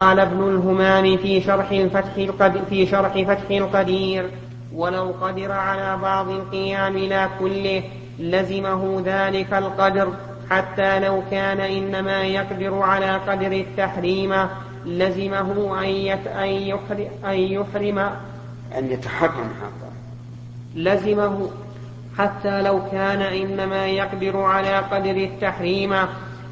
قال ابن الهمام في شرح الفتح القدير في شرح فتح القدير ولو قدر على بعض القيام لا كله لزمه ذلك القدر حتى لو كان إنما يقدر على قدر التحريم لزمه أن أن يحرم أن يتحرم حقا لزمه حتى لو كان إنما يقدر على قدر التحريم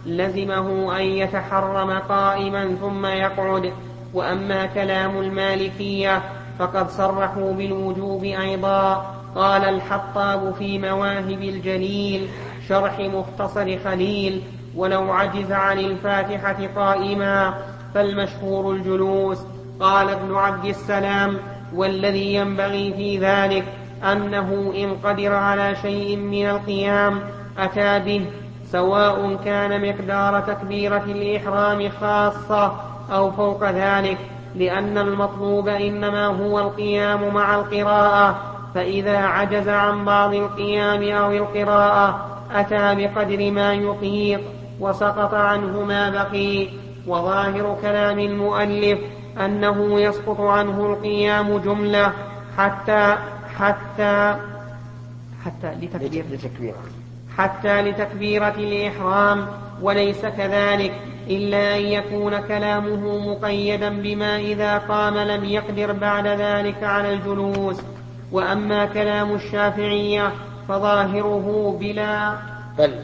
لزمه أن يتحرم قائما ثم يقعد. وأما كلام المالكية فقد صرحوا بالوجوب أيضا. قال الحطاب في مواهب الجليل شرح مختصر خليل ولو عجز عن الفاتحة قائما فالمشهور الجلوس. قال ابن عبد السلام والذي ينبغي في ذلك أنه إن قدر على شيء من القيام أتى به. سواء كان مقدار تكبيرة الإحرام خاصة أو فوق ذلك لأن المطلوب إنما هو القيام مع القراءة فإذا عجز عن بعض القيام أو القراءة أتى بقدر ما يطيق وسقط عنه ما بقي. وظاهر كلام المؤلف أنه يسقط عنه القيام جملة حتى حتى حتى لتكبير. حتى لتكبيرة الإحرام وليس كذلك إلا أن يكون كلامه مقيدا بما إذا قام لم يقدر بعد ذلك على الجلوس. وأما كلام الشافعية فظاهره بلا بل.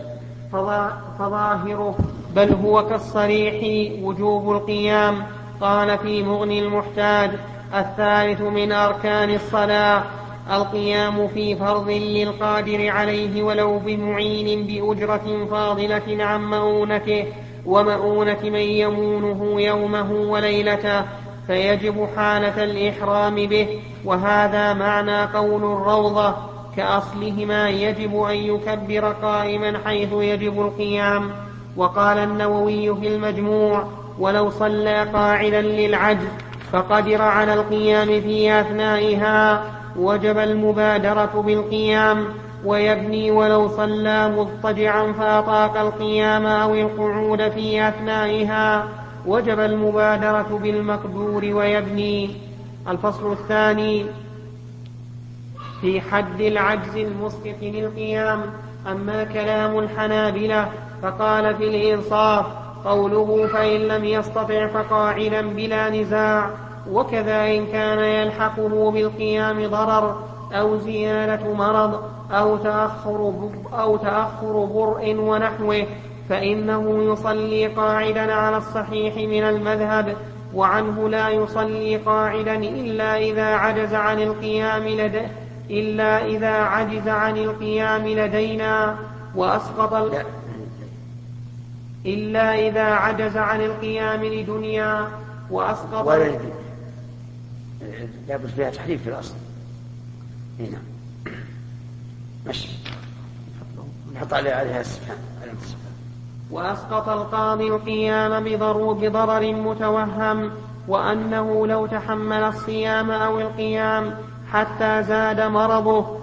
فظاهره بل هو كالصريح وجوب القيام. قال في مغني المحتاج الثالث من أركان الصلاة القيام في فرض للقادر عليه ولو بمعين بأجرة فاضلة عن مؤونته ومؤونة من يمونه يومه وليلته فيجب حالة الإحرام به. وهذا معنى قول الروضة كأصلهما يجب أن يكبر قائما حيث يجب القيام. وقال النووي في المجموع ولو صلى قاعدا للعجز فقدر على القيام في أثنائها وجب المبادرة بالقيام ويبني ولو صلى مضطجعا فأطاق القيام أو القعود في أثنائها. وجب المبادرة بالمقدور ويبني. الفصل الثاني في حد العجز المسقط للقيام أما كلام الحنابلة فقال في الإنصاف قوله فإن لم يستطع فقاعدا بلا نزاع. وكذا إن كان يلحقه بالقيام ضرر أو زيادة مرض أو تأخر أو تأخر برء ونحوه فإنه يصلي قاعدا على الصحيح من المذهب وعنه لا يصلي قاعدا إلا إذا عجز عن القيام لدى إلا إذا عجز عن القيام لدينا وأسقط ال... إلا إذا عجز عن القيام لدنيا وأسقط ولا لابد فيها تحريف في الأصل. هنا مشي نحط عليها السبحان وأسقط القاضي القيام بضرر متوهم وأنه لو تحمل الصيام أو القيام حتى زاد مرضه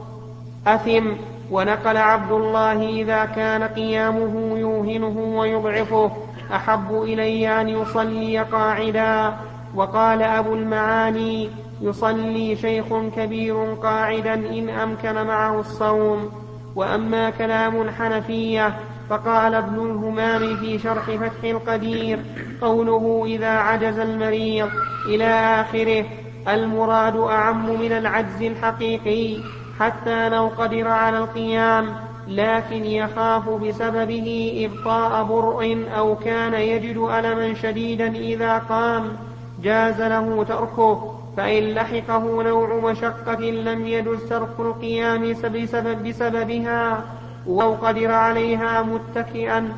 أثم ونقل عبد الله إذا كان قيامه يوهنه ويضعفه أحب إلي أن يصلي قاعدا وقال أبو المعاني يصلي شيخ كبير قاعدا إن أمكن معه الصوم. وأما كلام الحنفية فقال ابن الهمام في شرح فتح القدير قوله إذا عجز المريض إلى آخره المراد أعم من العجز الحقيقي حتى لو قدر على القيام لكن يخاف بسببه إبطاء برء أو كان يجد ألما شديدا إذا قام. جاز له تركه فإن لحقه نوع مشقة لم يجز ترك القيام بسبب بسببها أو قدر عليها متكئا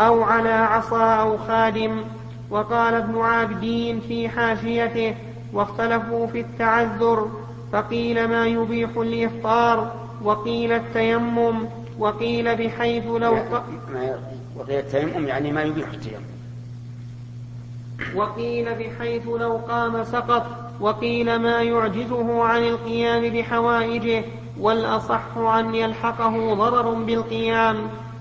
أو على عصا أو خادم. وقال ابن عابدين في حاشيته واختلفوا في التعذر فقيل ما يبيح الإفطار وقيل التيمم وقيل بحيث لو ق... وقيل التيمم يعني ما يبيح التيمم. وقيل بحيث لو قام سقط وقيل ما يعجزه عن القيام بحوائجه والأصح أن يلحقه ضرر بالقيام.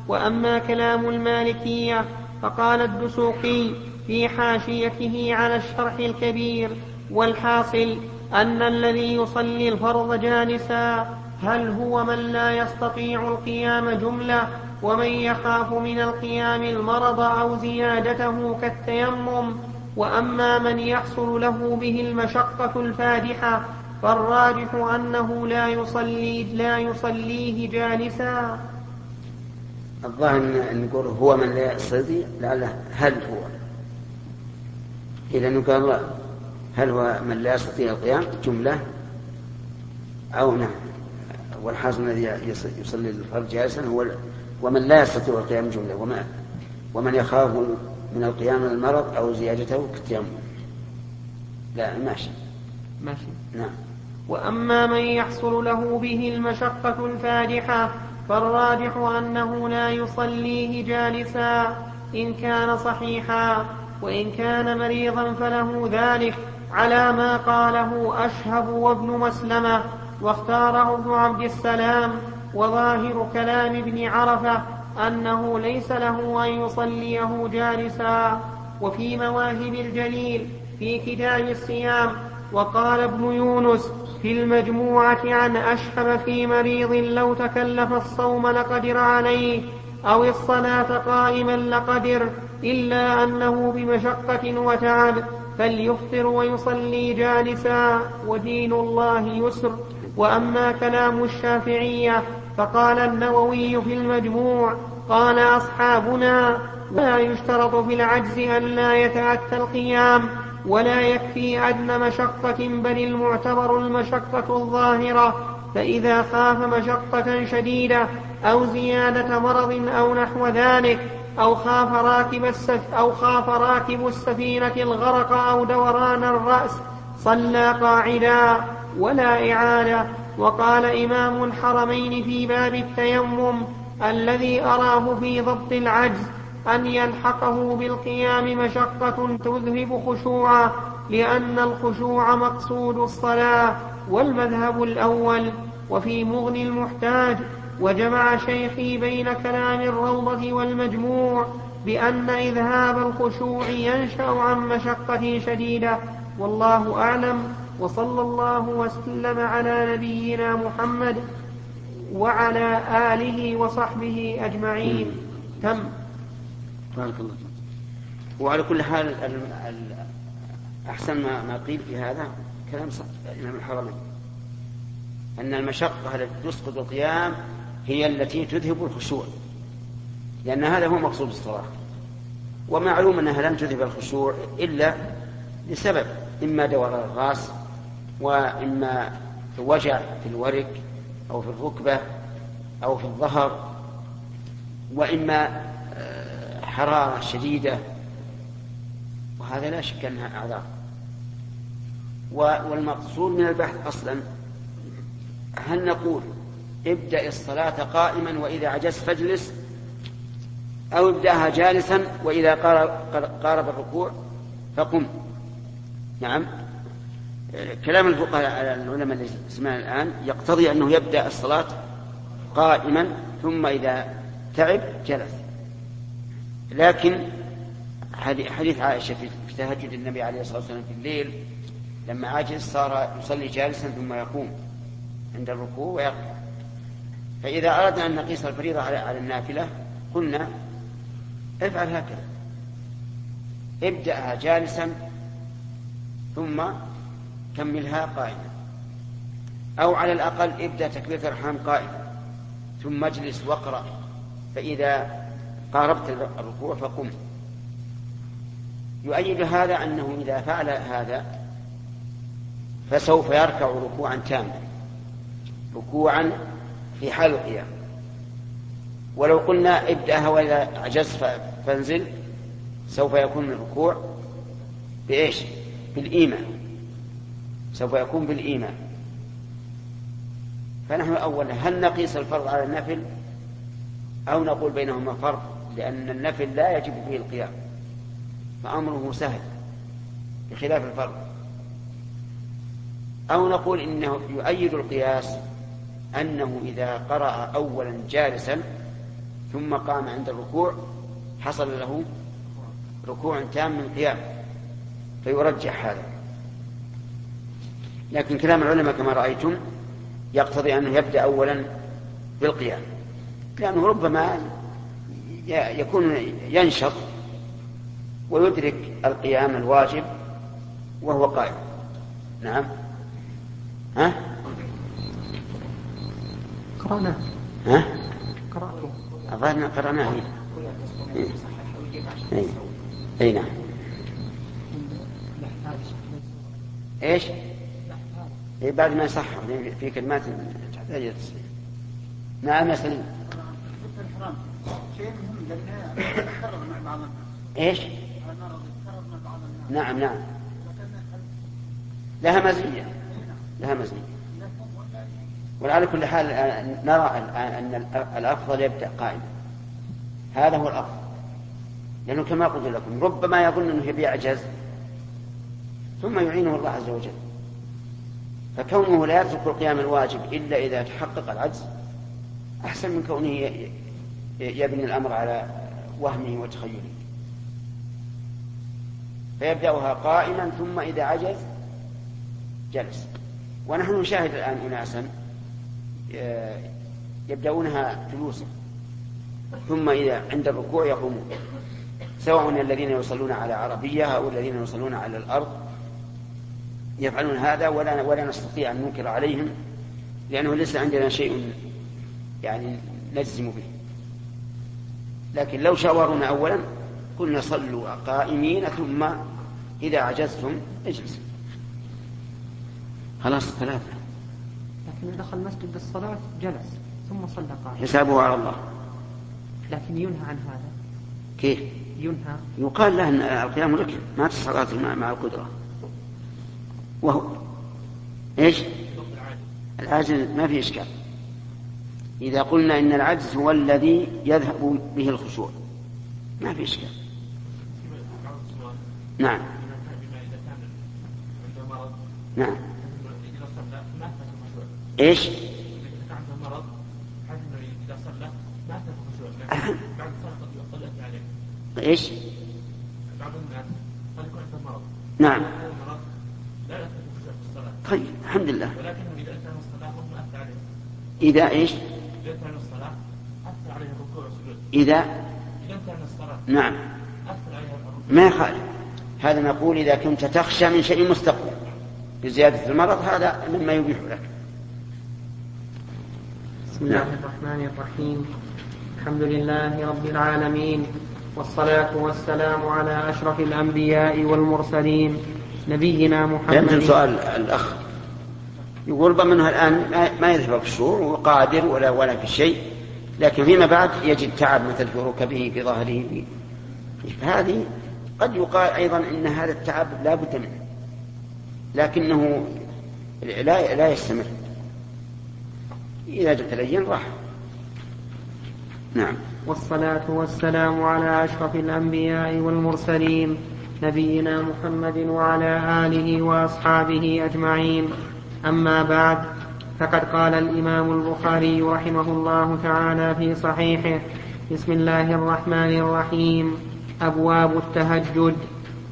وأما كلام المالكية فقال الدسوقي في حاشيته على الشرح الكبير والحاصل أن الذي يصلي الفرض جالسا هل هو من لا يستطيع القيام جملة ومن يخاف من القيام المرض أو زيادته كالتيمم وأما من يحصل له به المشقة الفادحة فالراجح أنه لا يصلي لا يصليه جالسا. الظاهر أن نقول هو من لا يستطيع لعله هل هو؟ إذا قال هل هو من لا يستطيع القيام؟ جملة. أو نعم. والحاصل الذي يصلي الفرد جالسا هو ومن لا يستطيع القيام جملة وما ومن يخاف من القيام المرض أو زيادته كالتيمم لا ماشي ماشي نعم. وأما من يحصل له به المشقة الفادحة فالراجح أنه لا يصليه جالسا. إن كان صحيحا وإن كان مريضا فله ذلك. على ما قاله أشهب وابن مسلمة واختاره ابن عبد السلام. وظاهر كلام ابن عرفة أنه ليس له أن يصليه جالسا. وفي مواهب الجليل في كتاب الصيام وقال ابن يونس في المجموعة عن أشهب في مريض لو تكلف الصوم لقدر عليه أو الصلاة قائما لقدر إلا أنه بمشقة وتعب فليفطر ويصلي جالسا ودين الله يسر. وأما كلام الشافعية فقال النووي في المجموع قال أصحابنا لا يشترط في العجز أن لا يتأتى القيام ولا يكفي أدنى مشقة بل المعتبر المشقة الظاهرة. فإذا خاف مشقة شديدة أو زيادة مرض أو نحو ذلك أو خاف راكب السف أو خاف راكب السفينة الغرق أو دوران الرأس صلى قاعدا ولا إعادة وقال إمام الحرمين في باب التيمم الذي أراه في ضبط العجز أن يلحقه بالقيام مشقة تذهب خشوعا لأن الخشوع مقصود الصلاة والمذهب الأول وفي مغني المحتاج وجمع شيخي بين كلام الروضة والمجموع بأن إذهاب الخشوع ينشأ عن مشقة شديدة والله أعلم وصلى الله وسلم على نبينا محمد وعلى آله وصحبه أجمعين. تم. بارك الله وعلى كل حال أحسن ما قيل في هذا كلام الإمام الحرمين أن المشقة التي تسقط القيام هي التي تذهب الخشوع. لأن هذا هو مقصود الصلاة. ومعلوم أنها لن تذهب الخشوع إلا لسبب إما دوران الراس وإما وجع في الورك أو في الركبة أو في الظهر وإما آه، حرارة شديدة. وهذا لا شك أنها أعذار. والمقصود من البحث أصلا هل نقول ابدأ الصلاة قائما وإذا عجزت فاجلس أو ابدأها جالسا وإذا قارب الركوع فقم. نعم. كلام الفقهاء على العلماء الذي سمعنا الآن يقتضي أنه يبدأ الصلاة قائما ثم إذا تعب جلس. لكن حديث عائشة في تهجد النبي عليه الصلاة والسلام في الليل لما عجز صار يصلي جالسا ثم يقوم عند الركوع ويقف فإذا أردنا أن نقيس الفريضة على النافلة قلنا افعل هكذا. ابدأها جالسا ثم كملها قائما أو على الأقل ابدأ تكبيرة الأرحام قائما ثم اجلس واقرأ. فإذا قاربت الركوع فقم. يؤيد هذا أنه إذا فعل هذا فسوف يركع ركوعا تاما. ركوعا في حال القيام. ولو قلنا ابدأها وإذا عجزت فانزل سوف يكون الركوع بإيش؟ بالإيمان. سوف يكون بالإيمان. فنحن أولا هل نقيس الفرض على النفل أو نقول بينهما فرق لأن النفل لا يجب فيه القيام. فأمره سهل بخلاف الفرض. أو نقول إنه يؤيد القياس أنه إذا قرأ أولا جالسا ثم قام عند الركوع حصل له ركوع تام من قيام فيرجح هذا. لكن كلام العلماء كما رأيتم يقتضي أنه يبدأ أولا بالقيام. لأنه ربما يكون ينشط ويدرك القيام الواجب وهو قائم. نعم. ها؟ قرأناه ها؟ قرأته. أظن قرأناه. إيه. إيه. أي نعم. إيش؟ إيه بعد ما يصحح في كلمات تحتاج إلى تصحيح نعم يا سليم. إيش؟ نعم نعم. لها مزية. لها مزية. وعلى كل حال نرى أن الأفضل يبدأ قائما. هذا هو الأفضل. لأنه كما قلت لكم ربما يظن أنه بيعجز ثم يعينه الله عز وجل. فكونه لا يترك القيام الواجب إلا إذا تحقق العجز أحسن من كونه يبني الأمر على وهمه وتخيله. فيبدأها قائما ثم إذا عجز جلس. ونحن نشاهد الآن أناسا يبدأونها جلوسا. ثم إذا عند الركوع يقومون. سواء الذين يصلون على عربية أو الذين يصلون على الأرض يفعلون هذا ولا ولا نستطيع أن ننكر عليهم لأنه ليس عندنا شيء يعني نجزم به. لكن لو شاورونا أولا قلنا صلوا قائمين ثم إذا عجزتم اجلسوا خلاص ثلاثة. لكن دخل المسجد بالصلاة جلس ثم صلى قائما. حسابه على الله. لكن ينهى عن هذا. كيف؟ ينهى. يقال له أن القيام ركن ما الصلاة مع القدرة. وهو إيش؟ العاجز ما في إشكال. إذا قلنا إن العجز هو الذي يذهب به الخشوع ما في إشكال. نعم. نعم. إيش؟ إيش؟ بعض الناس قد يكون عنده مرض نعم لا يأثر في الصلاة طيب الحمد لله. ولكنه إذا أتى الصلاة أثر عليه. إذا إيش؟ إذا أتى الصلاة أثر عليه الركوع والسجود. إذا؟ إذا أتى الصلاة نعم. أثر عليه الركوع. ما يخالف. هذا نقول إذا كنت تخشى من شيء مستقبل بزيادة المرض هذا مما يبيح لك. بسم الله الرحمن الرحيم. الحمد لله رب العالمين والصلاة والسلام على أشرف الأنبياء والمرسلين نبينا محمد. يمكن سؤال الأخ. يقول ربما الآن ما يذهب في الشهور وقادر ولا ولا في شيء لكن فيما بعد يجد تعب مثل في ركبه في ظهره. هذه قد يقال أيضا أن هذا التعب لا بد منه لكنه لا لا يستمر. إذا تلين راح. نعم. والصلاة والسلام على أشرف الأنبياء والمرسلين. نبينا محمد وعلى آله وأصحابه أجمعين. أما بعد فقد قال الإمام البخاري رحمه الله تعالى في صحيحه بسم الله الرحمن الرحيم. أبواب التهجد.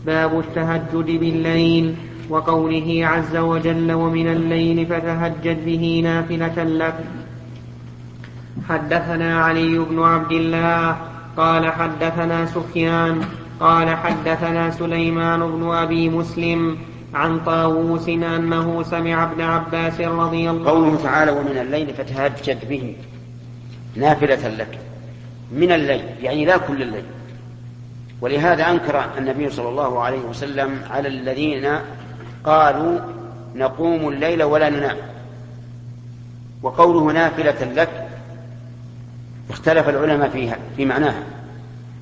باب التهجد بالليل وقوله عز وجل ومن الليل فتهجد به نافلة لك. حدثنا علي بن عبد الله قال حدثنا سفيان قال حدثنا سليمان بن أبي مسلم عن طاووس أنه سمع ابن عباس رضي الله عنه قوله تعالى ومن الليل فتهجد به نافلة لك. من الليل يعني لا كل الليل. ولهذا أنكر النبي صلى الله عليه وسلم على الذين قالوا نقوم الليل ولا ننام. وقوله نافلة لك اختلف العلماء فيها في معناها.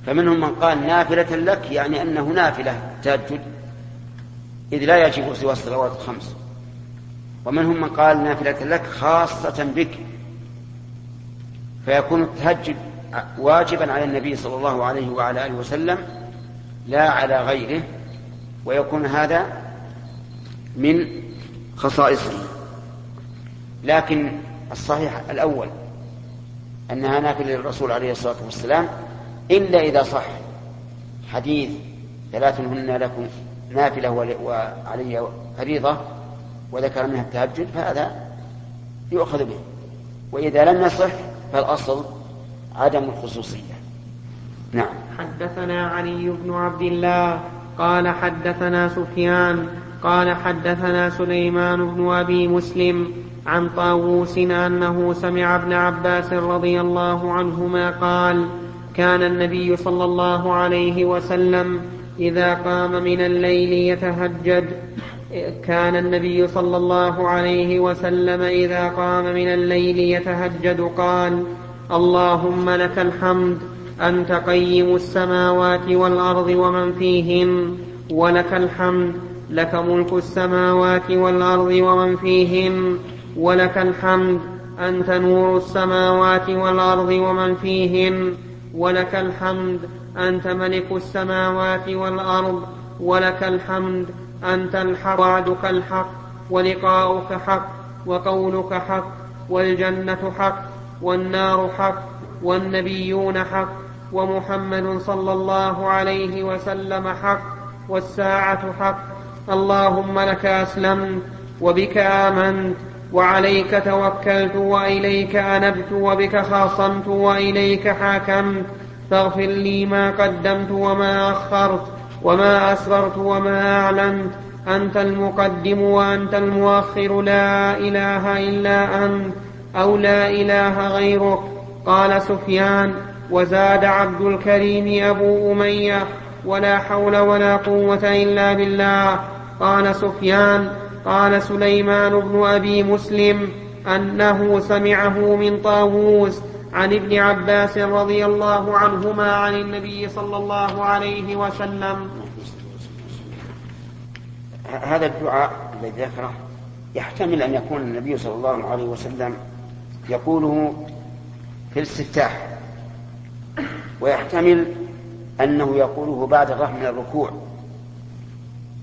فمنهم من قال نافلة لك يعني أنه نافلة تهجد إذ لا يجب سوى الصلوات الخمس. ومنهم من قال نافلة لك خاصة بك فيكون التهجد واجبا على النبي صلى الله عليه وعلى آله وسلم لا على غيره ويكون هذا من خصائصه لكن الصحيح الأول أنها نافلة للرسول عليه الصلاة والسلام إلا إذا صح. حديث ثلاث هن لكم نافلة وعلي فريضة وذكر منها التهجد فهذا يؤخذ به. وإذا لم يصح فالأصل عدم الخصوصية. نعم. حدثنا علي بن عبد الله قال حدثنا سفيان قال حدثنا سليمان بن أبي مسلم عن طاووس أنه سمع ابن عباس رضي الله عنهما قال كان النبي صلى الله عليه وسلم إذا قام من الليل يتهجد. كان النبي صلى الله عليه وسلم إذا قام من الليل يتهجد قال اللهم لك الحمد أنت قيم السماوات والأرض ومن فيهن. ولك الحمد لك ملك السماوات والأرض ومن فيهن. ولك الحمد أنت نور السماوات والأرض ومن فيهن. ولك الحمد أنت ملك السماوات والأرض ولك الحمد أنت الحق وعدك الحق ولقاؤك حق وقولك حق والجنة حق والنار حق والنبيون حق ومحمد صلى الله عليه وسلم حق والساعة حق. اللهم لك أسلمت وبك آمنت وعليك توكلت وإليك أنبت وبك خاصمت وإليك حاكمت. فاغفر لي ما قدمت وما أخرت وما أسررت وما أعلنت. أنت المقدم وأنت المؤخر. لا إله إلا أنت أو لا إله غيرك. قال سفيان وزاد عبد الكريم أبو أمية ولا حول ولا قوة إلا بالله. قال سفيان قال سليمان بن أبي مسلم أنه سمعه من طاووس عن ابن عباس رضي الله عنهما عن النبي صلى الله عليه وسلم. هذا الدعاء الذي ذكره يحتمل أن يكون النبي صلى الله عليه وسلم يقوله في الاستفتاح ويحتمل أنه يقوله بعد الرفع من الركوع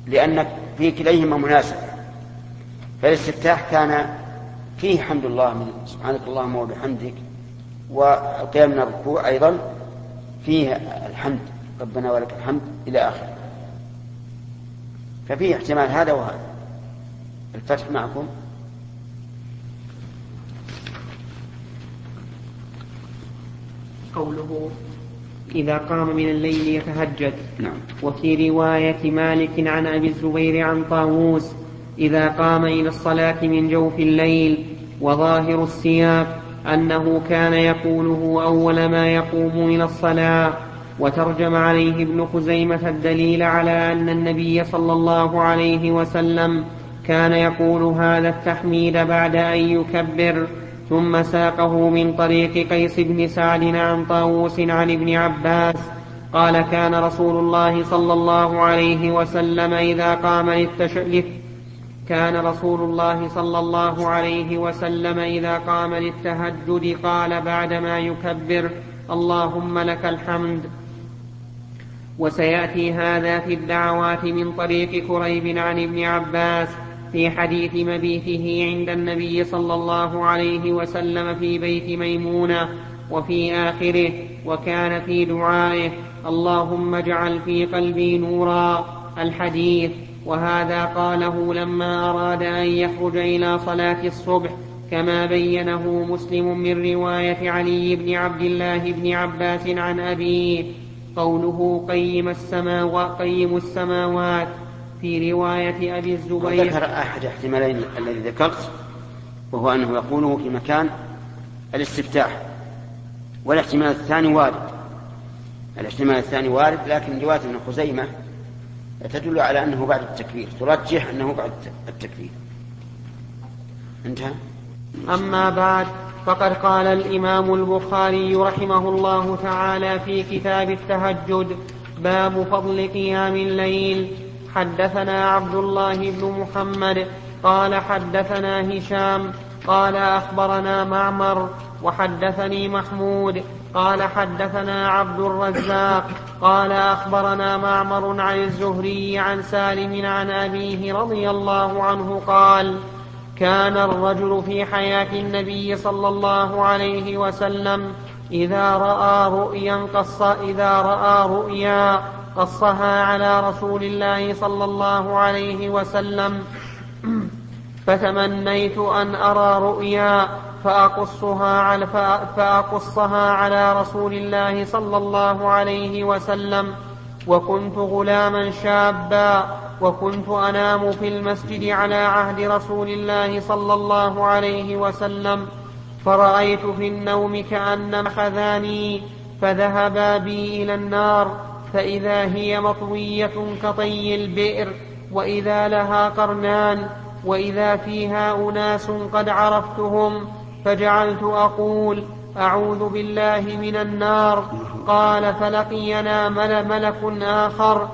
لأن في كليهما مناسب فالاستفتاح كان فيه حمد الله من سبحانك اللهم وبحمدك والقيام من الركوع أيضا فيه الحمد ربنا ولك الحمد إلى آخره. ففيه احتمال هذا وهذا. الفتح معكم. قوله إذا قام من الليل يتهجد. نعم. وفي رواية مالك عن أبي الزبير عن طاووس إذا قام إلى الصلاة من جوف الليل وظاهر السياق أنه كان يقوله أول ما يقوم من الصلاة وترجم عليه ابن خزيمة الدليل على أن النبي صلى الله عليه وسلم كان يقول هذا التحميد بعد أن يكبر ثم ساقه من طريق قيس بن سعد عن طاووس عن ابن عباس قال كان رسول الله صلى الله عليه وسلم إذا قام للتش... كان رسول الله صلى الله عليه وسلم إذا قام للتهجد قال بعدما يكبر اللهم لك الحمد. وسيأتي هذا في الدعوات من طريق كريب عن ابن عباس في حديث مبيته عند النبي صلى الله عليه وسلم في بيت ميمونة وفي آخره وكان في دعائه اللهم اجعل في قلبي نورا. الحديث وهذا قاله لما أراد أن يخرج إلى صلاة الصبح كما بينه مسلم من رواية علي بن عبد الله بن عباس عن أبيه قوله قيم السماوات قيم السماوات في رواية أبي الزبير. ذكر أحد احتمالين الذي ذكرت وهو أنه يقوله في مكان الاستفتاح والاحتمال الثاني وارد. الاحتمال الثاني وارد لكن رواية ابن خزيمة تدل على أنه بعد التكبير ترجح أنه بعد التكبير. انتهى. أما بعد فقد قال الإمام البخاري رحمه الله تعالى في كتاب التهجد باب فضل قيام الليل. حدثنا عبد الله بن محمد قال حدثنا هشام قال أخبرنا معمر وحدثني محمود. قال حدثنا عبد الرزاق قال أخبرنا معمر عن الزهري عن سالم عن أبيه رضي الله عنه قال كان الرجل في حياة النبي صلى الله عليه وسلم إذا رأى رؤيا قص إذا رأى رؤيا قصها على رسول الله صلى الله عليه وسلم فتمنيت أن أرى رؤيا فأقصها على فأقصها على رسول الله صلى الله عليه وسلم. وكنت غلاما شابا. وكنت أنام في المسجد على عهد رسول الله صلى الله عليه وسلم. فرأيت في النوم كأنما خذاني فذهبا بي إلى النار. فإذا هي مطوية كطي البئر وإذا لها قرنان وإذا فيها أناس قد عرفتهم فجعلت أقول أعوذ بالله من النار. قال فلقينا ملك آخر.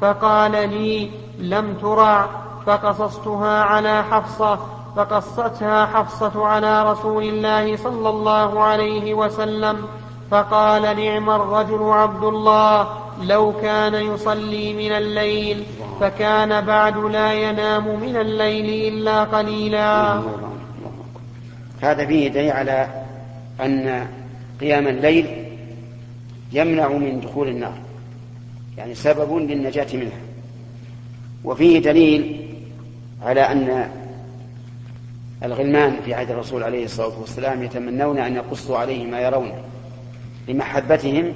فقال لي لم ترع. فقصصتها على حفصة. فقصتها حفصة على رسول الله صلى الله عليه وسلم. فقال نعم الرجل عبد الله. لو كان يصلي من الليل. فكان بعد لا ينام من الليل إلا قليلا. هذا فيه دليل على أن قيام الليل يمنع من دخول النار يعني سبب للنجاة منها. وفيه دليل على أن الغلمان في عهد الرسول عليه الصلاة والسلام يتمنون أن يقصوا عليه ما يرون لمحبتهم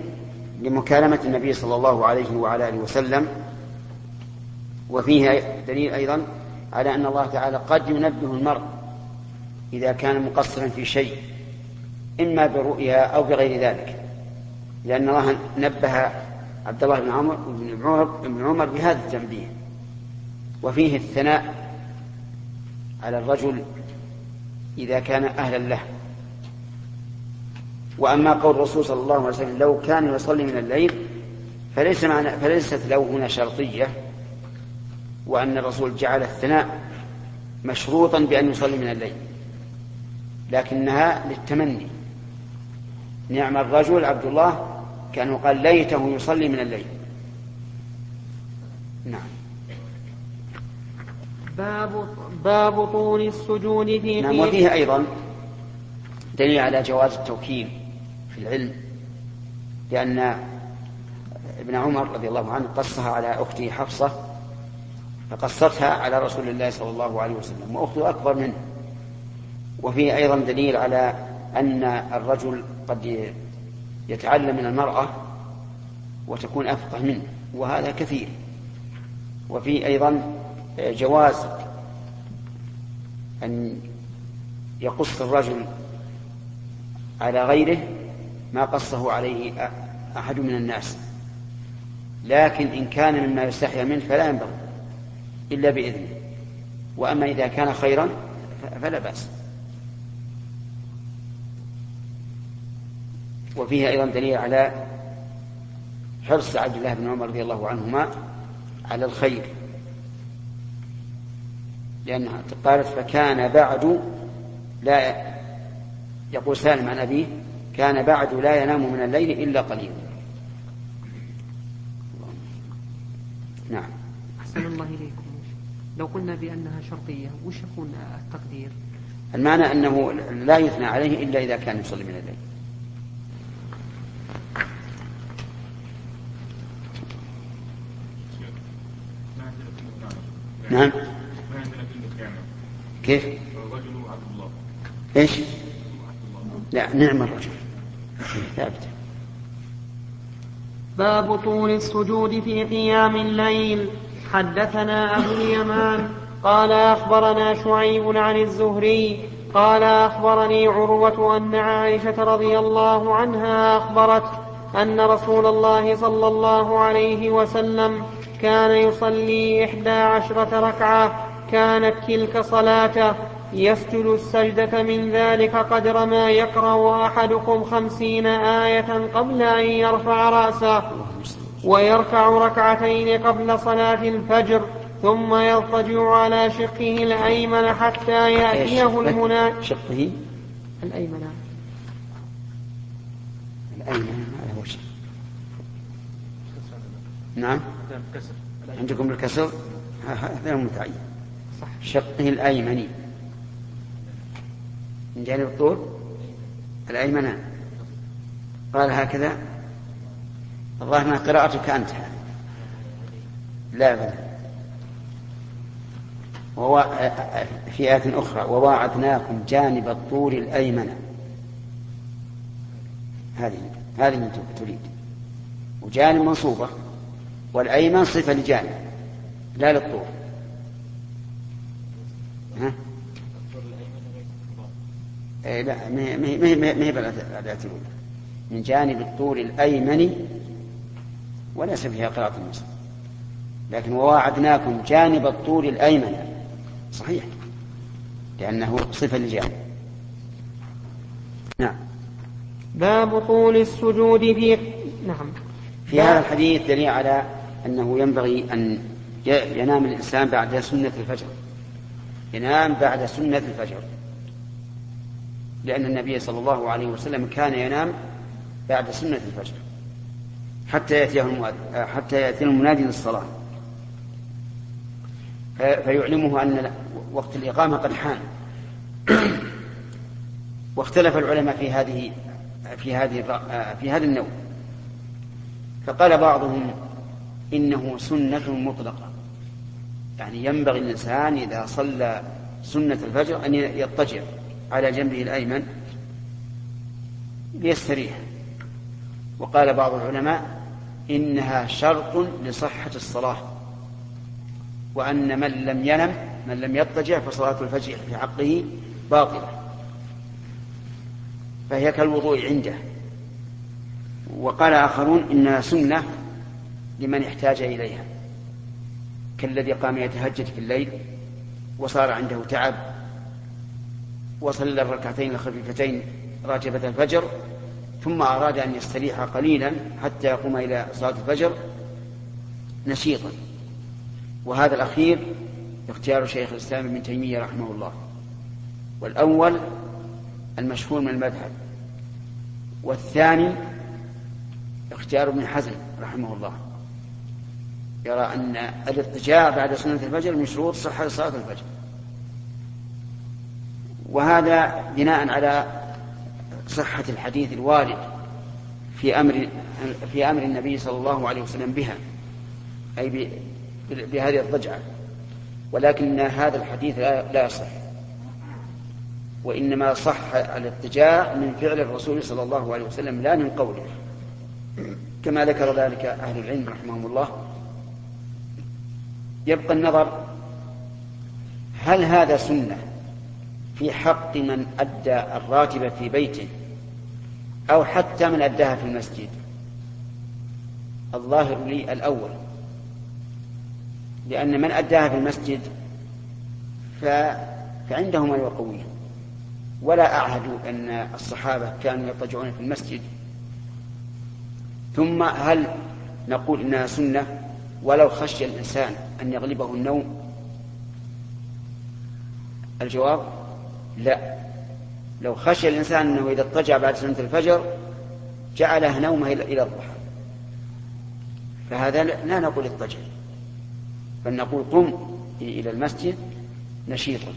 لمكالمة النبي صلى الله عليه وعلى آله وسلم. وفيه دليل أيضا على أن الله تعالى قد ينبه المرء إذا كان مقصرا في شيء إما برؤيا أو بغير ذلك. لأن الله نبه عبد الله بن عمر بن عمر, بن عمر بهذا التنبيه. وفيه الثناء على الرجل إذا كان أهلا له. وأما قول الرسول صلى الله عليه وسلم لو كان يصلي من الليل فليس معنى فليست له هنا شرطية. وأن الرسول جعل الثناء مشروطا بأن يصلي من الليل. لكنها للتمني. نعم الرجل عبد الله كان قال ليته يصلي من الليل. نعم. باب باب طول السجود في نعم وفيه أيضا دليل على جواز التوكيل في العلم لأن ابن عمر رضي الله عنه قصها على أخته حفصة فقصتها على رسول الله صلى الله عليه وسلم وأخته أكبر منه. وفيه أيضا دليل على أن الرجل قد يتعلم من المرأة وتكون أفقه منه وهذا كثير. وفي أيضا جواز أن يقص الرجل على غيره ما قصه عليه أحد من الناس. لكن إن كان مما يستحيا منه فلا ينبغي إلا بإذنه. وأما إذا كان خيرا فلا بأس. وفيه أيضا دليل على حرص عبد الله بن عمر رضي الله عنهما على الخير. لأنها قالت فكان بعد لا يقول سالم عن أبيه كان بعد لا ينام من الليل إلا قليلا. نعم. أحسن الله إليكم. لو قلنا بأنها شرطية وش يكون التقدير؟ المعنى أنه لا يثنى عليه إلا إذا كان يصلي من الليل. نعم. كيف؟ الرجل الله إيش؟ لا نعم الرجل. ثابت. باب طول السجود في قيام الليل. حدثنا أبو اليمان. قال أخبرنا شعيب عن الزهري. قال أخبرني عروة أن عائشة رضي الله عنها أخبرت أن رسول الله صلى الله عليه وسلم كان يصلي إحدى عشرة ركعة كانت تلك صلاته. يسجد السجدة من ذلك قدر ما يقرأ أحدكم خمسين آية قبل أن يرفع رأسه. ويركع ركعتين قبل صلاة الفجر ثم يضطجع على شقه الأيمن حتى يأتيه المنادي شقه؟ الأيمن. الأيمن على وجه نعم. عندكم الكسر؟ هذا متعين. شقه الأيمن. من جانب الطول؟ الأيمنان قال هكذا. الظاهر قراءتك أنت. لا بل ووا... في آية أخرى وواعدناكم جانب الطور الأيمن. هذه هذه تريد. وجانب منصوبة. والأيمن صفة لجانب لا للطور. ها؟ إيه لا ما هي ما هي ما هي الآية الأولى. من جانب الطور الأيمن وليس فيها قراءة النصر لكن وواعدناكم جانب الطور الأيمن. صحيح. لأنه صفة لجانب. نعم. باب طول السجود في نعم. في هذا الحديث دليل على أنه ينبغي أن ينام الإنسان بعد سنة الفجر. ينام بعد سنة الفجر. لأن النبي صلى الله عليه وسلم كان ينام بعد سنة الفجر. حتى يأتيه المؤذن حتى يأتيه المنادي للصلاة. فيعلمه أن وقت الإقامة قد حان. واختلف العلماء في هذه في هذه في هذا النوع. فقال بعضهم إنه سنة مطلقة. يعني ينبغي الإنسان إذا صلى سنة الفجر أن يضطجع على جنبه الأيمن ليستريح. وقال بعض العلماء إنها شرط لصحة الصلاة وأن من لم ينم من لم يضطجع فصلاة الفجر في حقه باطلة فهي كالوضوء عنده. وقال آخرون إنها سنة لمن احتاج إليها. كالذي قام يتهجد في الليل وصار عنده تعب وصلى الركعتين الخفيفتين راتبة الفجر ثم أراد أن يستريح قليلا حتى يقوم إلى صلاة الفجر نشيطا. وهذا الأخير اختيار شيخ الإسلام ابن تيمية رحمه الله. والأول المشهور من المذهب. والثاني اختيار ابن حزم رحمه الله. يرى أن الاضطجاع بعد سنة الفجر من شروط صحة صلاة الفجر. وهذا بناء على صحة الحديث الوارد في أمر في أمر النبي صلى الله عليه وسلم بها أي بهذه الضجعة ولكن هذا الحديث لا يصح. وإنما صح الاضطجاع من فعل الرسول صلى الله عليه وسلم لا من قوله. كما ذكر ذلك أهل العلم رحمهم الله. يبقى النظر هل هذا سنة في حق من أدى الراتب في بيته أو حتى من أداها في المسجد؟ الظاهر لي الأول. لأن من أداها في المسجد ف... فعنده ما يقويه ولا أعهد أن الصحابة كانوا يضطجعون في المسجد. ثم هل نقول إنها سنة؟ ولو خشي الإنسان أن يغلبه النوم؟ الجواب لا. لو خشي الإنسان أنه إذا اضطجع بعد سنة الفجر جعله نومه إلى الضحى. فهذا لا نقول اضطجع. بل نقول قم إلى المسجد نشيطا.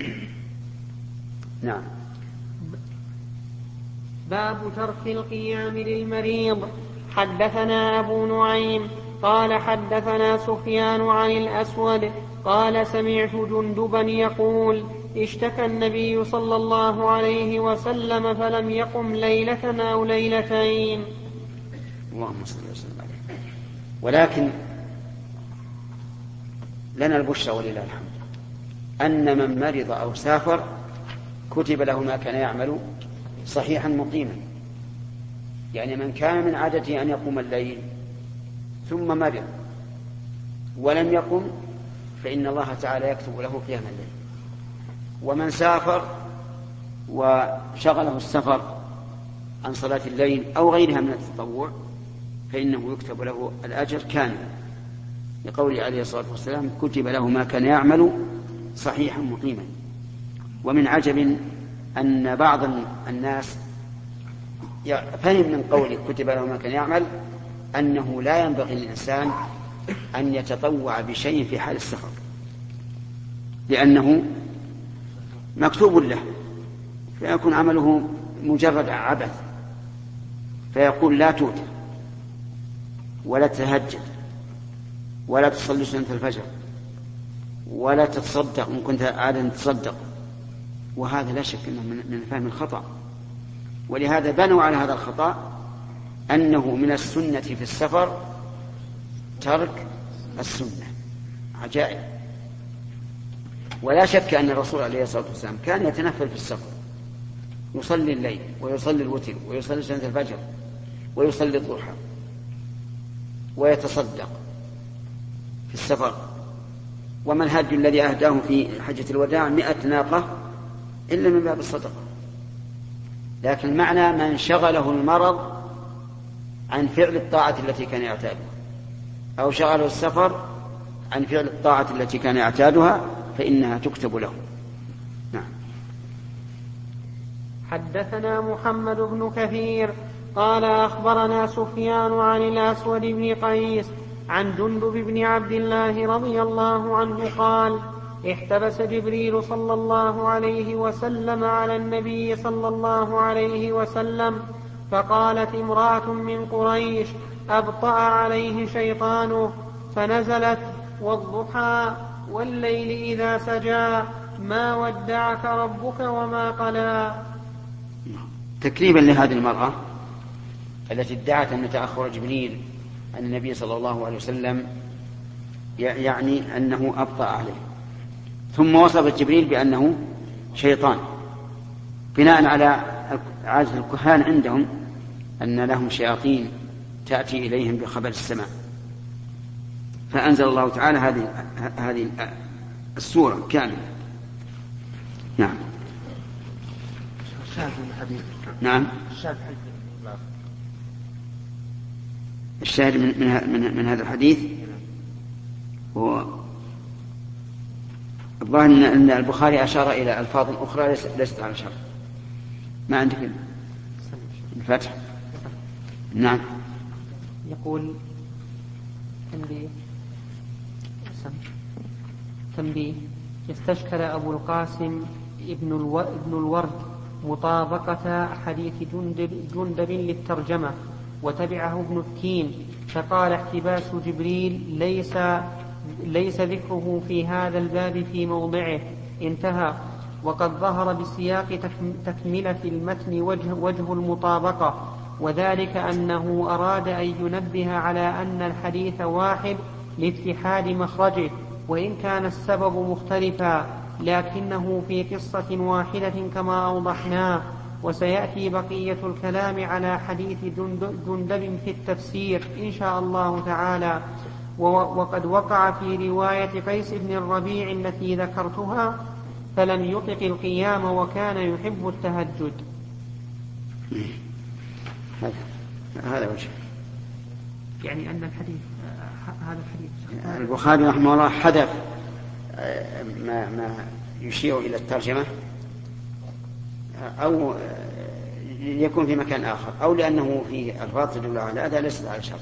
نعم. باب ترك القيام للمريض. حدثنا أبو نعيم قال حدثنا سفيان عن الأسود قال سمعت جندبا يقول اشتكى النبي صلى الله عليه وسلم فلم يقم ليلة أو ليلتين. اللهم صل وسلم عليه ولكن لنا البشرى ولله الحمد. أن من مرض أو سافر كتب له ما كان يعمل صحيحا مقيما. يعني من كان من عادته أن يقوم الليل ثم مرض ولم يقم فإن الله تعالى يكتب له قيام الليل ومن سافر وشغله السفر عن صلاة الليل أو غيرها من التطوع فإنه يكتب له الأجر كاملا. لقوله عليه الصلاة والسلام كتب له ما كان يعمل صحيحا مقيما. ومن عجب أن بعض الناس فهم من قوله كتب له ما كان يعمل أنه لا ينبغي للإنسان أن يتطوع بشيء في حال السفر لأنه مكتوب له فيكون عمله مجرد عبث فيقول لا توتر ولا تهجد ولا تصلي سنة الفجر ولا تتصدق إن كنت عادة تصدق. وهذا لا شك أنه من فهم الخطأ. ولهذا بنوا على هذا الخطأ أنه من السنة في السفر ترك السنة. عجائب. ولا شك أن الرسول عليه الصلاة والسلام كان يتنفل في السفر. يصلي الليل ويصلي الوتر ويصلي سنة الفجر ويصلي الضحى ويتصدق في السفر. وما الهدي الذي أهداه في حجة الوداع مئة ناقة إلا من باب الصدقة. لكن معنى من شغله المرض عن فعل الطاعة التي كان يعتادها. أو شغله السفر عن فعل الطاعة التي كان يعتادها فإنها تكتب له. نعم. حدثنا محمد بن كثير قال أخبرنا سفيان عن الأسود بن قيس عن جندب بن عبد الله رضي الله عنه قال احتبس جبريل صلى الله عليه وسلم على النبي صلى الله عليه وسلم فقالت امرأة من قريش أبطأ عليه شيطانه فنزلت والضحى والليل إذا سجى ما ودعك ربك وما قلى. تكريما لهذه المرأة التي ادعت أن تأخر جبريل عن النبي صلى الله عليه وسلم يعني أنه أبطأ عليه. ثم وصفت جبريل بأنه شيطان بناء على عادة الكهان عندهم أن لهم شياطين تأتي إليهم بخبر السماء. فأنزل الله تعالى هذه هذه السورة كاملة. نعم. نعم. الشاهد من من من, من هذا الحديث هو الظاهر ان البخاري أشار إلى ألفاظ أخرى ليست على شرط. ما عندك الفتح. نعم. يقول تنبيه. تنبيه. يستشكل أبو القاسم ابن, ألو... ابن الورد مطابقة حديث جندب, جندب للترجمة وتبعه ابن التين فقال احتباس جبريل ليس ليس ذكره في هذا الباب في موضعه. انتهى. وقد ظهر بسياق تكملة المتن وجه, وجه المطابقة وذلك أنه أراد أن ينبه على أن الحديث واحد لاتحاد مخرجه وإن كان السبب مختلفا لكنه في قصة واحدة كما أوضحنا وسيأتي بقية الكلام على حديث جندب في التفسير إن شاء الله تعالى. وقد وقع في رواية قيس بن الربيع التي ذكرتها فلم يطق القيام وكان يحب التهجد. هذا. وجه. يعني أن الحديث هذا الحديث. البخاري رحمه الله حذف ما ما يشير إلى الترجمة أو يكون في مكان آخر أو لأنه فيه ألفاظ تدل على هذا ليست على شرط.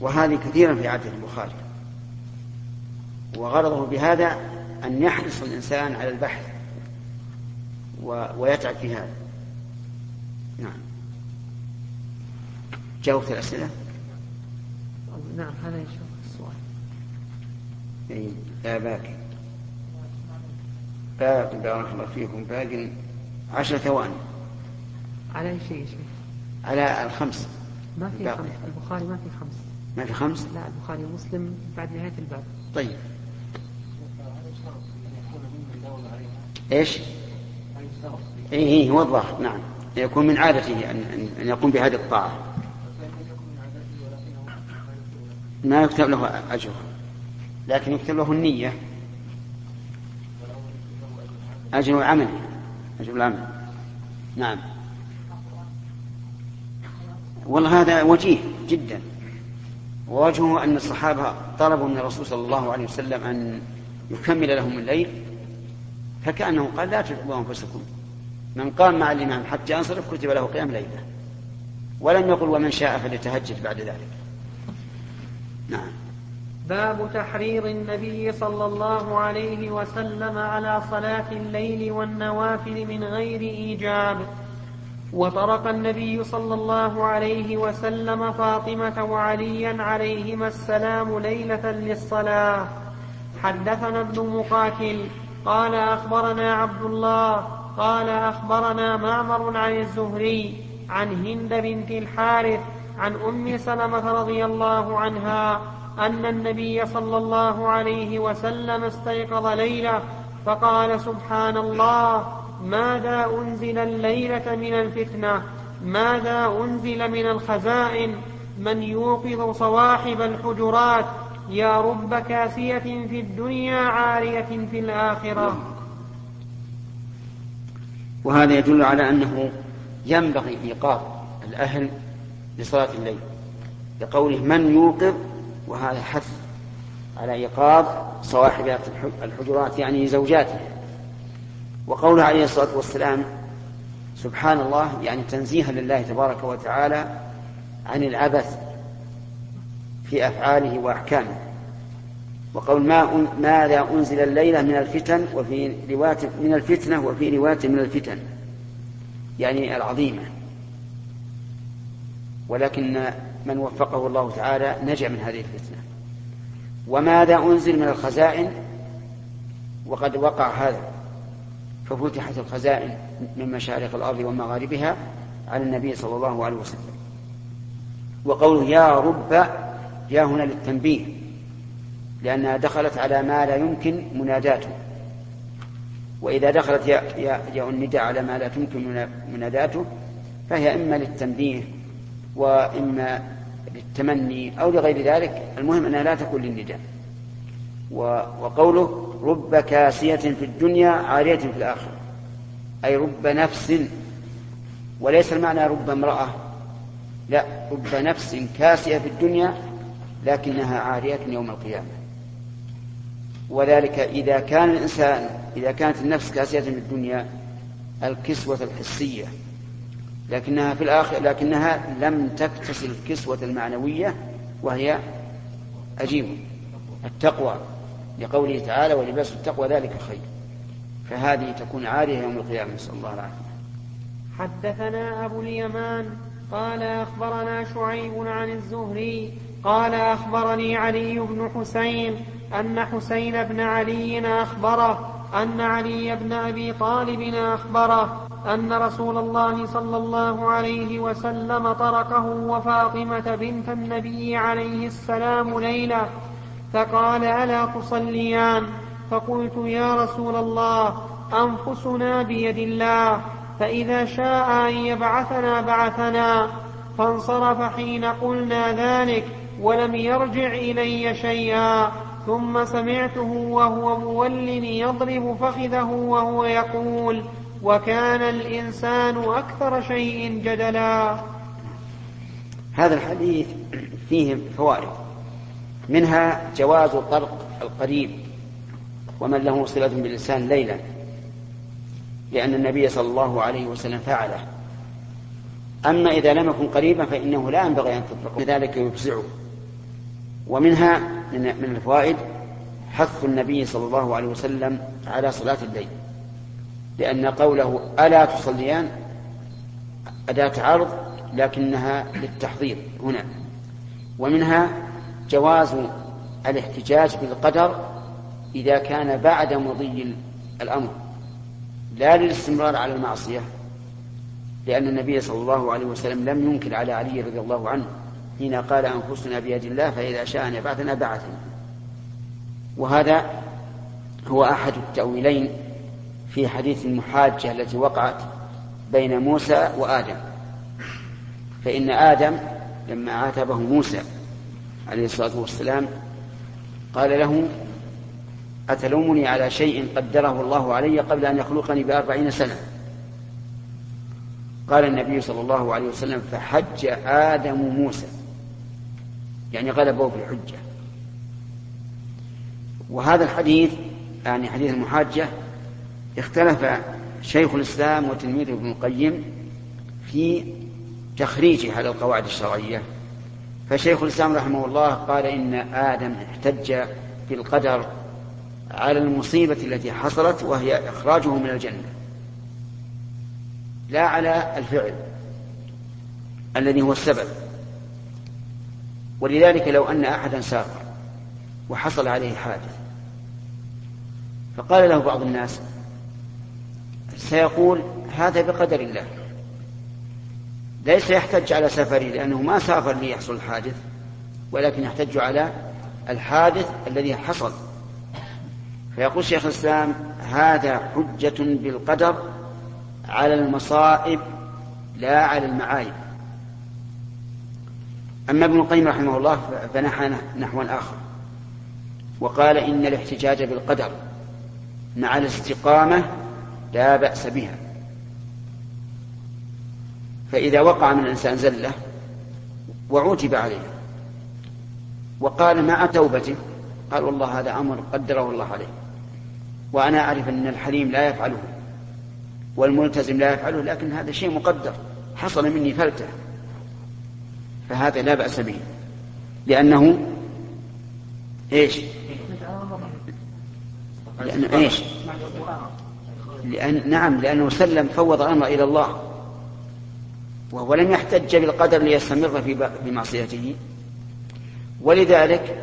وهذه كثيرا في عادة البخاري. وغرضه بهذا أن يحرص الإنسان على البحث ويتعب في هذا. نعم. جاوبت الأسئلة؟ نعم هذا يشوف السؤال. أي لا باقي باقي بارك الله فيكم. باقي عشر ثواني. على أي شيء شيء؟ على الخمس. ما في خمس. البخاري ما في خمس. ما في خمس؟ لا البخاري مسلم بعد نهاية الباب. طيب. إيش؟ اي اي هو الظاهر نعم. يكون من عادته ان أن يقوم بهذه الطاعة. ما يكتب له أجر لكن يكتب له النية. أجر العمل أجر العمل. نعم. والله هذا وجيه جدا. ووجهه أن الصحابة طلبوا من الرسول صلى الله عليه وسلم أن يكمل لهم الليل فكأنه قال لا تتعبوا أنفسكم. من قام مع الإمام حتى ينصرف كتب له قيام ليلة. ولم يقل ومن شاء فليتهجد بعد ذلك. نعم. باب تحريض النبي صلى الله عليه وسلم على صلاة الليل والنوافل من غير إيجاب. وطرق النبي صلى الله عليه وسلم فاطمة وعليا عليهما السلام ليلة للصلاة. حدثنا ابن مقاتل قال أخبرنا عبد الله قال أخبرنا معمر عن الزهري عن هند بنت الحارث عن أم سلمة رضي الله عنها أن النبي صلى الله عليه وسلم استيقظ ليلة فقال سبحان الله ماذا أنزل الليلة من الفتنة؟ ماذا أنزل من الخزائن؟ من يوقظ صواحب الحجرات؟ يا رب كاسية في الدنيا عارية في الآخرة. وهذا يدل على أنه ينبغي إيقاظ الأهل لصلاة الليل لقوله من يوقظ وهذا حث على إيقاظ صواحب الحجرات يعني زوجاته. وقوله عليه الصلاة والسلام سبحان الله يعني تنزيها لله تبارك وتعالى عن العبث في أفعاله وأحكامه. وقول ما ماذا أنزل الليلة من الفتن وفي رواية من الفتنة وفي رواية من الفتن. يعني العظيمة. ولكن من وفقه الله تعالى نجا من هذه الفتنة. وماذا أنزل من الخزائن؟ وقد وقع هذا. ففتحت الخزائن من مشارق الأرض ومغاربها على النبي صلى الله عليه وسلم. وقوله يا رب يا هنا للتنبيه لأنها دخلت على ما لا يمكن مناداته. وإذا دخلت يا, يا, يا النداء على ما لا تمكن مناداته فهي إما للتنبيه وإما للتمني أو لغير ذلك. المهم أنها لا تكون للنداء. وقوله رب كاسية في الدنيا عارية في الآخرة. أي رب نفس وليس المعنى رب امرأة. لا رب نفس كاسية في الدنيا لكنها عارية يوم القيامة. وذلك إذا كان الإنسان إذا كانت النفس كاسية في الدنيا الكسوة الحسية لكنها في الآخر لكنها لم تكتسي الكسوة المعنوية وهي أجيب التقوى. لقوله تعالى ولباس التقوى ذلك خير فهذه تكون عارية يوم القيامة نسأل الله العافية. حدثنا أبو اليمان قال أخبرنا شعيب عن الزهري قال أخبرني علي بن حسين أن حسين بن علي أخبره أن علي بن أبي طالب أخبره أن رسول الله صلى الله عليه وسلم تركه وفاطمة بنت النبي عليه السلام ليلة فقال ألا تصليان؟ فقلت يا رسول الله أنفسنا بيد الله فإذا شاء أن يبعثنا بعثنا فانصرف حين قلنا ذلك ولم يرجع إلي شيئا. ثم سمعته وهو مول يضرب فخذه وهو يقول وكان الإنسان أكثر شيء جدلا. هذا الحديث فيه فوائد. منها جواز طلق القريب ومن له صلة بالإنسان ليلا لأن النبي صلى الله عليه وسلم فعله. أما إذا لم يكن قريبا فإنه لا ينبغي أن تطلق ذلك يفزعه ومنها من الفوائد حث النبي صلى الله عليه وسلم على صلاة الليل لأن قوله ألا تصليان أداة عرض لكنها للتحضير هنا. ومنها جواز الاحتجاج بالقدر إذا كان بعد مضي الأمر لا للاستمرار على المعصية لأن النبي صلى الله عليه وسلم لم ينكر على علي رضي الله عنه حين قال أنفسنا بيد الله فإذا شاء أن يبعثنا بعثنا. وهذا هو أحد التأويلين في حديث المحاجة التي وقعت بين موسى وآدم. فإن آدم لما عاتبه موسى عليه الصلاة والسلام قال له أتلومني على شيء قدره الله علي قبل أن يخلقني بأربعين سنة؟ قال النبي صلى الله عليه وسلم فحج آدم موسى. يعني غلبه في الحجة. وهذا الحديث يعني حديث المحاجة اختلف شيخ الإسلام وتلميذه ابن القيم في تخريجه على القواعد الشرعية. فشيخ الإسلام رحمه الله قال إن آدم احتج بالقدر على المصيبة التي حصلت وهي إخراجه من الجنة لا على الفعل الذي هو السبب. ولذلك لو أن أحدا سافر وحصل عليه حادث فقال له بعض الناس سيقول هذا بقدر الله ليس يحتج على سفره لأنه ما سافر ليحصل الحادث ولكن يحتج على الحادث الذي حصل. فيقول شيخ الإسلام هذا حجة بالقدر على المصائب لا على المعايب. أما ابن القيم رحمه الله فنحى نحوا آخر. وقال إن الاحتجاج بالقدر مع الاستقامة لا بأس بها. فإذا وقع من الإنسان زلة وعوتب عليها وقال مع توبته قال والله هذا أمر قدره الله عليه. وأنا أعرف أن الحليم لا يفعله والملتزم لا يفعله لكن هذا شيء مقدر حصل مني فلتة. فهذا لا بأس به. لأنه إيش؟ لأن إيش؟ لأن نعم لأنه سلم فوض الأمر إلى الله. وهو لم يحتج بالقدر ليستمر في في معصيته. ولذلك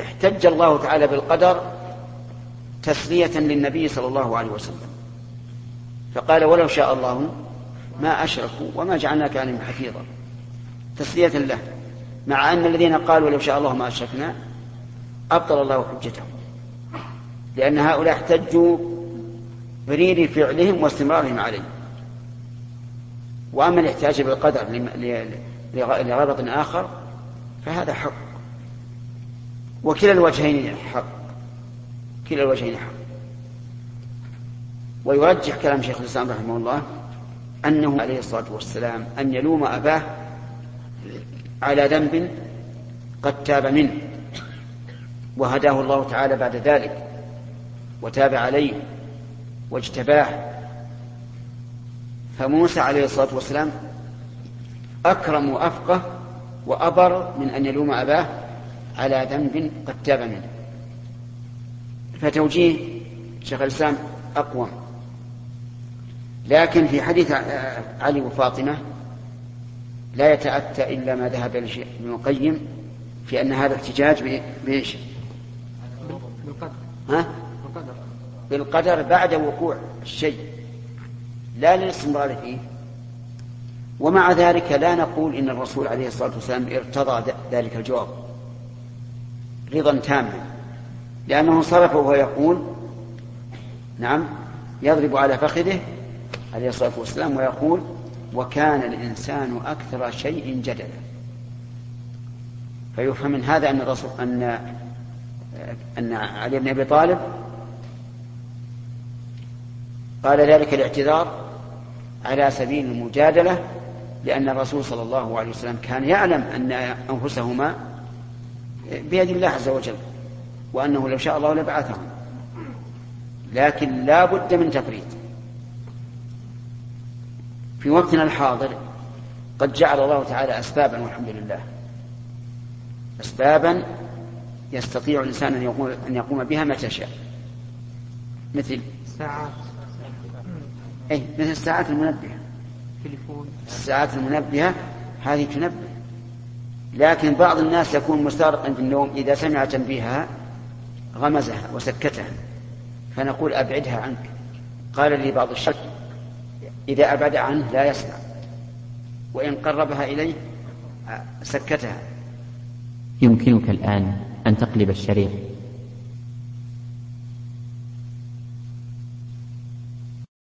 احتج الله تعالى بالقدر تسلية للنبي صلى الله عليه وسلم. فقال ولو شاء الله ما أشركوا وما جعلناك عليهم حفيظا. تسلية له مع أن الذين قالوا لو شاء الله ما أشركنا أبطل الله حجتهم. لأن هؤلاء احتجوا برير فعلهم واستمرارهم عليه وأما الاحتياج بالقدر لغرض آخر فهذا حق. وكلا الوجهين حق. كلا الوجهين حق. ويرجح كلام شيخ الإسلام رحمه الله أنه عليه الصلاة والسلام أن يلوم أباه على ذنب قد تاب منه. وهداه الله تعالى بعد ذلك وتاب عليه واجتباه. فموسى عليه الصلاة والسلام أكرم وأفقه وأبر من أن يلوم أباه على ذنب قد تاب منه. فتوجيه شيخ الإسلام أقوى لكن في حديث علي وفاطمة لا يتأتى إلا ما ذهب إليه ابن القيم في أن هذا احتجاج بإيش؟ بالقدر ها؟ بالقدر بالقدر بعد وقوع الشيء لا للاستمرار فيه ومع ذلك لا نقول إن الرسول عليه الصلاة والسلام ارتضى ذلك الجواب رضا تاما لأنه صرف وهو يقول نعم يضرب على فخذه عليه الصلاة والسلام ويقول وكان الإنسان أكثر شيء جدلا. فيفهم من هذا أن الرسول أن أن علي بن أبي طالب قال ذلك الاعتذار على سبيل المجادلة لأن الرسول صلى الله عليه وسلم كان يعلم أن أنفسهما بيد الله عز وجل وأنه لو شاء الله لبعثهم. لكن لا بد من تفريط. في وقتنا الحاضر قد جعل الله تعالى أسبابا والحمد لله. أسبابا يستطيع الإنسان أن يقوم, أن يقوم بها متى شاء. مثل ساعات. أي مثل الساعات المنبهة. تليفون. الساعات المنبهة هذه تنبه. لكن بعض الناس يكون مستغرقا في النوم إذا سمع تنبيهها غمزها وسكتها. فنقول أبعدها عنك. قال لي بعض الشك إذا أبعد عنه لا يسمع. وإن قربها إليه سكتها. يمكنك الآن أن تقلب الشريط